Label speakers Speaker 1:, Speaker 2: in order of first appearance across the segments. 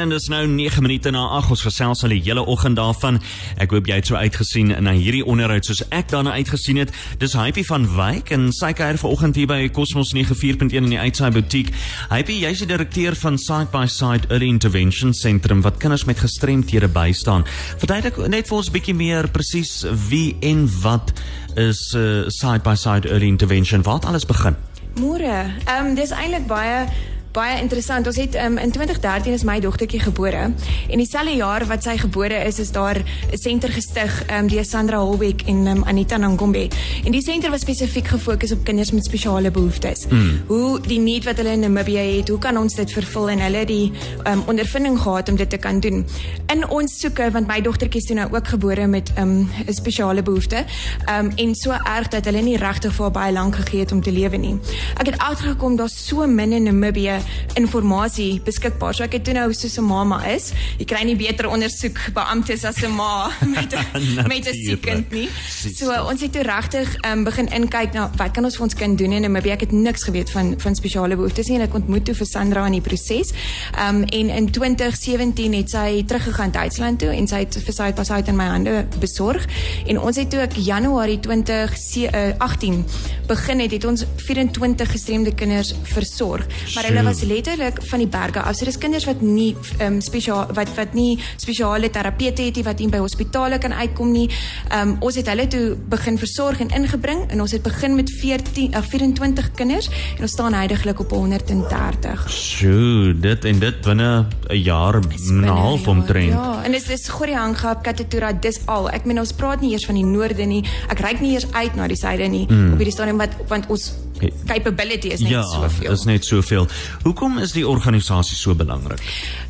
Speaker 1: En dis nou 9 minute na 8 ons gesels al die hele oggend daarvan. Ek hoop jy het so uitgesien na hierdie onderhoud soos ek daarna uitgesien het. Dis Hypie van Wyk en sy kuier vanoggend hier by Cosmos 94.1 in die Uitsaai Boutique. Hypie, jy's die direkteur van Side by Side Early Intervention Sentrum wat kinders met gestremthede bystaan. Verduidelik net vir ons 'n bietjie meer presies wie en wat is uh, Side by Side Early Intervention? Wat alles begin?
Speaker 2: Môre. Ehm um, dis eintlik baie baie interessant. Ons het um, in 2013 is my dogtertjie gebore en dieselfde jaar wat sy gebore is, is daar 'n senter gestig um, deur Sandra Holbeck en um, Anita Nangombe. En die senter was spesifiek gefokus op kinders met spesiale behoeftes. Mm. Hoe die need wat hulle in Namibia het, hoe kan ons dit vervul en hulle die um, ondervinding gehad om dit te kan doen. In ons soeke want my dogtertjie is toe nou ook gebore met 'n um, spesiale behoefte. Um, en so erg dat hulle nie regtig vir baie lank gegee het om te lewe nie. Ek het agtergekom daar's so min in Namibia inligting beskikbaar. So ek het toe nou soos 'n mamma is, jy kry nie beter ondersoek beamptes as 'n ma met met 'n siek kind nie. So ons het toe regtig um, begin inkyk na wat kan ons vir ons kind doen en maybe ek het niks geweet van van spesiale behoeftes nie en ek ontmoet toe vir Sandra in die proses. Um en in 2017 het sy teruggegaan Duitsland toe en sy het vir sy pas uit in my hande besorg en ons het toe ek Januarie 2018 begin het het ons 24 gestremde kinders versorg. Maar hulle was letterlik van die berge af. So dis kinders wat nie ehm um, spesiaal wat wat nie spesiale terapeute het nie wat nie by hospitale kan uitkom nie. Ehm um, ons het hulle toe begin versorg en ingebring en ons het begin met 14 uh, 24 kinders en ons staan heidaglik op 130.
Speaker 1: Sjoe, dit en dit binne 'n jaar en 'n half omtrent.
Speaker 2: Ja, en dit is Goriangap, Katatura, dis al. Ek meen ons praat nie eers van die noorde nie. Ek reik nie eers uit na die suide nie mm. op hierdie stadium wat want ons capability is net
Speaker 1: ja,
Speaker 2: soveel.
Speaker 1: Ja, is net soveel. Hoekom is die organisasie so belangrik?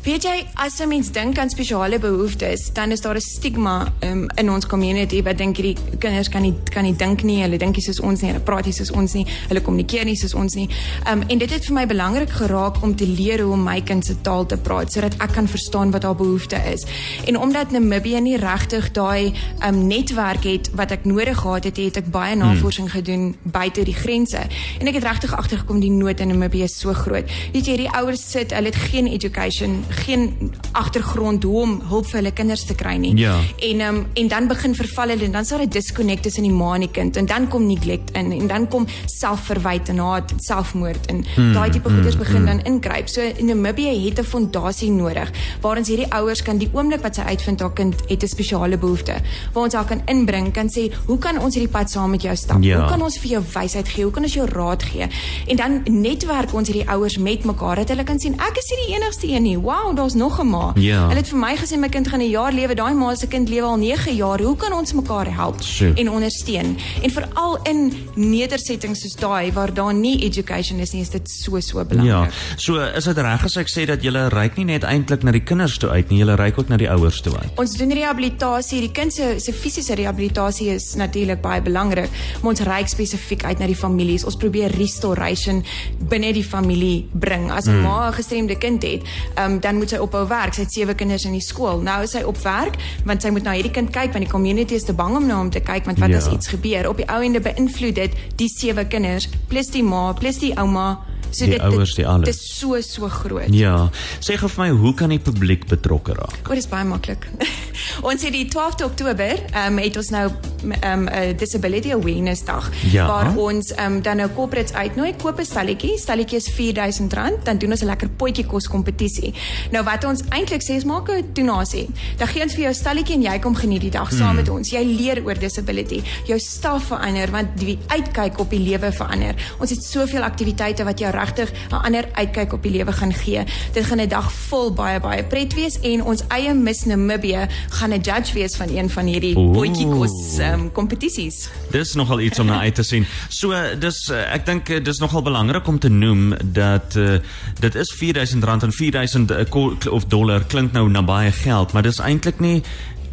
Speaker 2: Weet jy, as 'n mens dink aan spesiale behoeftes, dan is daar 'n stigma um, in ons community wat dink hierdie kinders kan nie kan nie dink nie, hulle dink nie soos ons nie, hulle praat nie soos ons nie, hulle kommunikeer nie soos ons nie. Um, en dit het vir my belangrik geraak om te leer hoe om my kind se taal te praat sodat ek kan verstaan wat haar behoefte is. En omdat Namibië nie regtig daai um, netwerk het wat ek nodig gehad het, het ek baie hmm. navorsing hmm. gedoen buite die grense. En ek het regtig agtergekom die nood in Namibië is so groot. Weet jy, hierdie ouers sit, hulle het geen education, geen agtergrond hoe om hulp vir hulle kinders te kry nie.
Speaker 1: Ja.
Speaker 2: En um, en dan begin verval hulle en dan sal dit disconnect tussen die ma en die kind en dan kom neglect in en dan kom selfverwyte en haat, selfmoord en mm, daai tipe goeders mm, begin mm. dan inkruip. So in Namibië het 'n fondasie nodig waar ons hierdie ouers kan die oomblik wat sy uitvind haar kind het 'n spesiale behoefte, waar ons haar kan inbring, kan sê, "Hoe kan ons hierdie pad saam met jou stap? Ja. Hoe kan ons vir jou wysheid gee? Hoe kan ons jou raad gee?" En dan netwerk ons hierdie ouers met mekaar dat hulle kan sien ek is nie die enigste een nie. Wow, daar's nog 'n ma.
Speaker 1: Ja.
Speaker 2: Hulle het vir my gesê my kind gaan 'n jaar lewe. Daai ma se kind lewe al 9 jaar. Hoe kan ons mekaar help
Speaker 1: Sjoe.
Speaker 2: en ondersteun? En veral in nedersettings soos daai waar daar nie education is nie, is dit so so belangrik.
Speaker 1: Ja. So is dit reg as ek sê dat jy reik nie net eintlik na die kinders toe uit nie, jy reik ook na die ouers toe uit.
Speaker 2: Ons doen rehabilitasie. Die kind se se fisiese rehabilitasie is natuurlik baie belangrik, maar ons reik spesifiek uit na die families. Ons probeer restoration binne die familie bring. As 'n mm. ma 'n gestremde kind het, um, dan moet sy ophou werk. Sy het sewe kinders in die skool. Nou is sy op werk want sy moet na hierdie kind kyk want die community is te bang om na hom te kyk want wat ja. as iets gebeur? Op die ou ende beïnvloed dit die sewe kinders plus die ma plus die ouma
Speaker 1: So die dit, ouers die alles.
Speaker 2: Dit is so so groot.
Speaker 1: Ja. Sê gou vir my, hoe kan die publiek betrokke raak?
Speaker 2: Dit is baie maklik. ons het die 12de Oktober, ehm um, het ons nou um, 'n disability awareness dag
Speaker 1: ja.
Speaker 2: waar ons um, dan nou corporates uitnooi, koop 'n stalletjie, stalletjie is R4000, dan doen ons 'n lekker potjie kos kompetisie. Nou wat ons eintlik sê is maak 'n donasie. Dan gee ons vir jou stalletjie en jy kom geniet die dag hmm. saam met ons. Jy leer oor disability. Jou staf verander want die uitkyk op die lewe verander. Ons het soveel aktiwiteite wat jou regtig 'n ander uitkyk op die lewe gaan gee. Dit gaan 'n dag vol baie baie pret wees en ons eie Miss Namibia gaan 'n judge wees van een van hierdie potjie kos ehm um, kompetisies.
Speaker 1: Dis nogal iets om na uit te sien. So dis uh, ek dink uh, dis nogal belangrik om te noem dat uh, dit is R4000 en 4000 uh, of dollar klink nou na baie geld, maar dis eintlik nie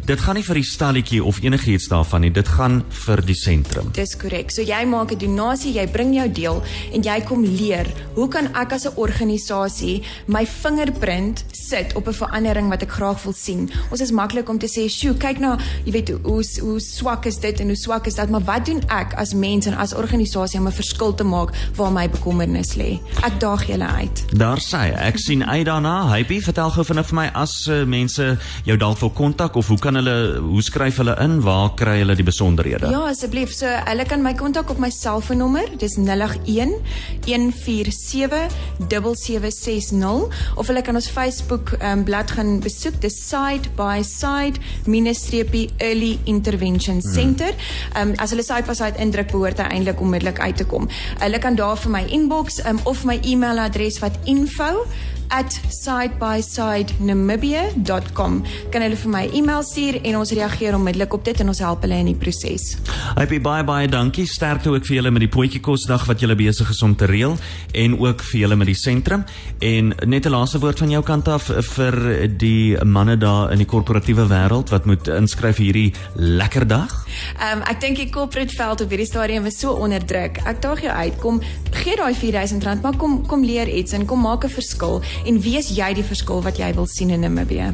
Speaker 1: dit gaan nie vir die stalletjie of enigiets daarvan nie. Dit gaan vir die sentrum.
Speaker 2: Dis korrek. So jy maak 'n donasie, jy bring jou deel en jy kom leer hoe kan ek as 'n organisasie my vingerprint sit op 'n verandering wat ek graag wil sien. Ons is maklik om te sê, "Sjoe, kyk na, jy weet hoe hoe, hoe swak is dit en hoe swak is dat, maar wat doen ek as mens en as organisasie om 'n verskil te maak waar my bekommernis lê?" Ek daag julle uit.
Speaker 1: Daar sê ek sien uit daarna. Hypie, vertel gou vinnig vir my as uh, mense jou dalk wil kontak of hoe kan hulle hoe skryf hulle in? Waar kry hulle die besonderhede?
Speaker 2: Ja, asseblief. So hulle kan my kontak op my selfoonnommer. Dis 081 147 7760 of hulle kan ons Facebook um, blad gaan besoek. Dis Side by Side minusstreepie Early Intervention Center. Ehm um, as hulle side by side indruk behoort hy eintlik onmiddellik uit te kom. Hulle kan daar vir my inbox um, of my e-mailadres wat info at sidebysidenamibia.com kan hulle vir my e-mail stuur en ons reageer onmiddellik op dit en ons help hulle in die proses.
Speaker 1: Hypie baie baie dankie. Sterkte ook vir julle met die potjie kosdag wat julle besig is om te reël en ook vir julle met die sentrum en net 'n laaste woord van jou kant af vir die manne daar in die korporatiewe wêreld wat moet inskryf hierdie lekker dag.
Speaker 2: Ehm um, ek dink die corporate veld op hierdie stadium is so onder druk. Ek daag jou uit. Kom gee daai R4000 maar kom kom leer iets en kom maak 'n verskil en wees jy die verskil wat jy wil sien in Namibië.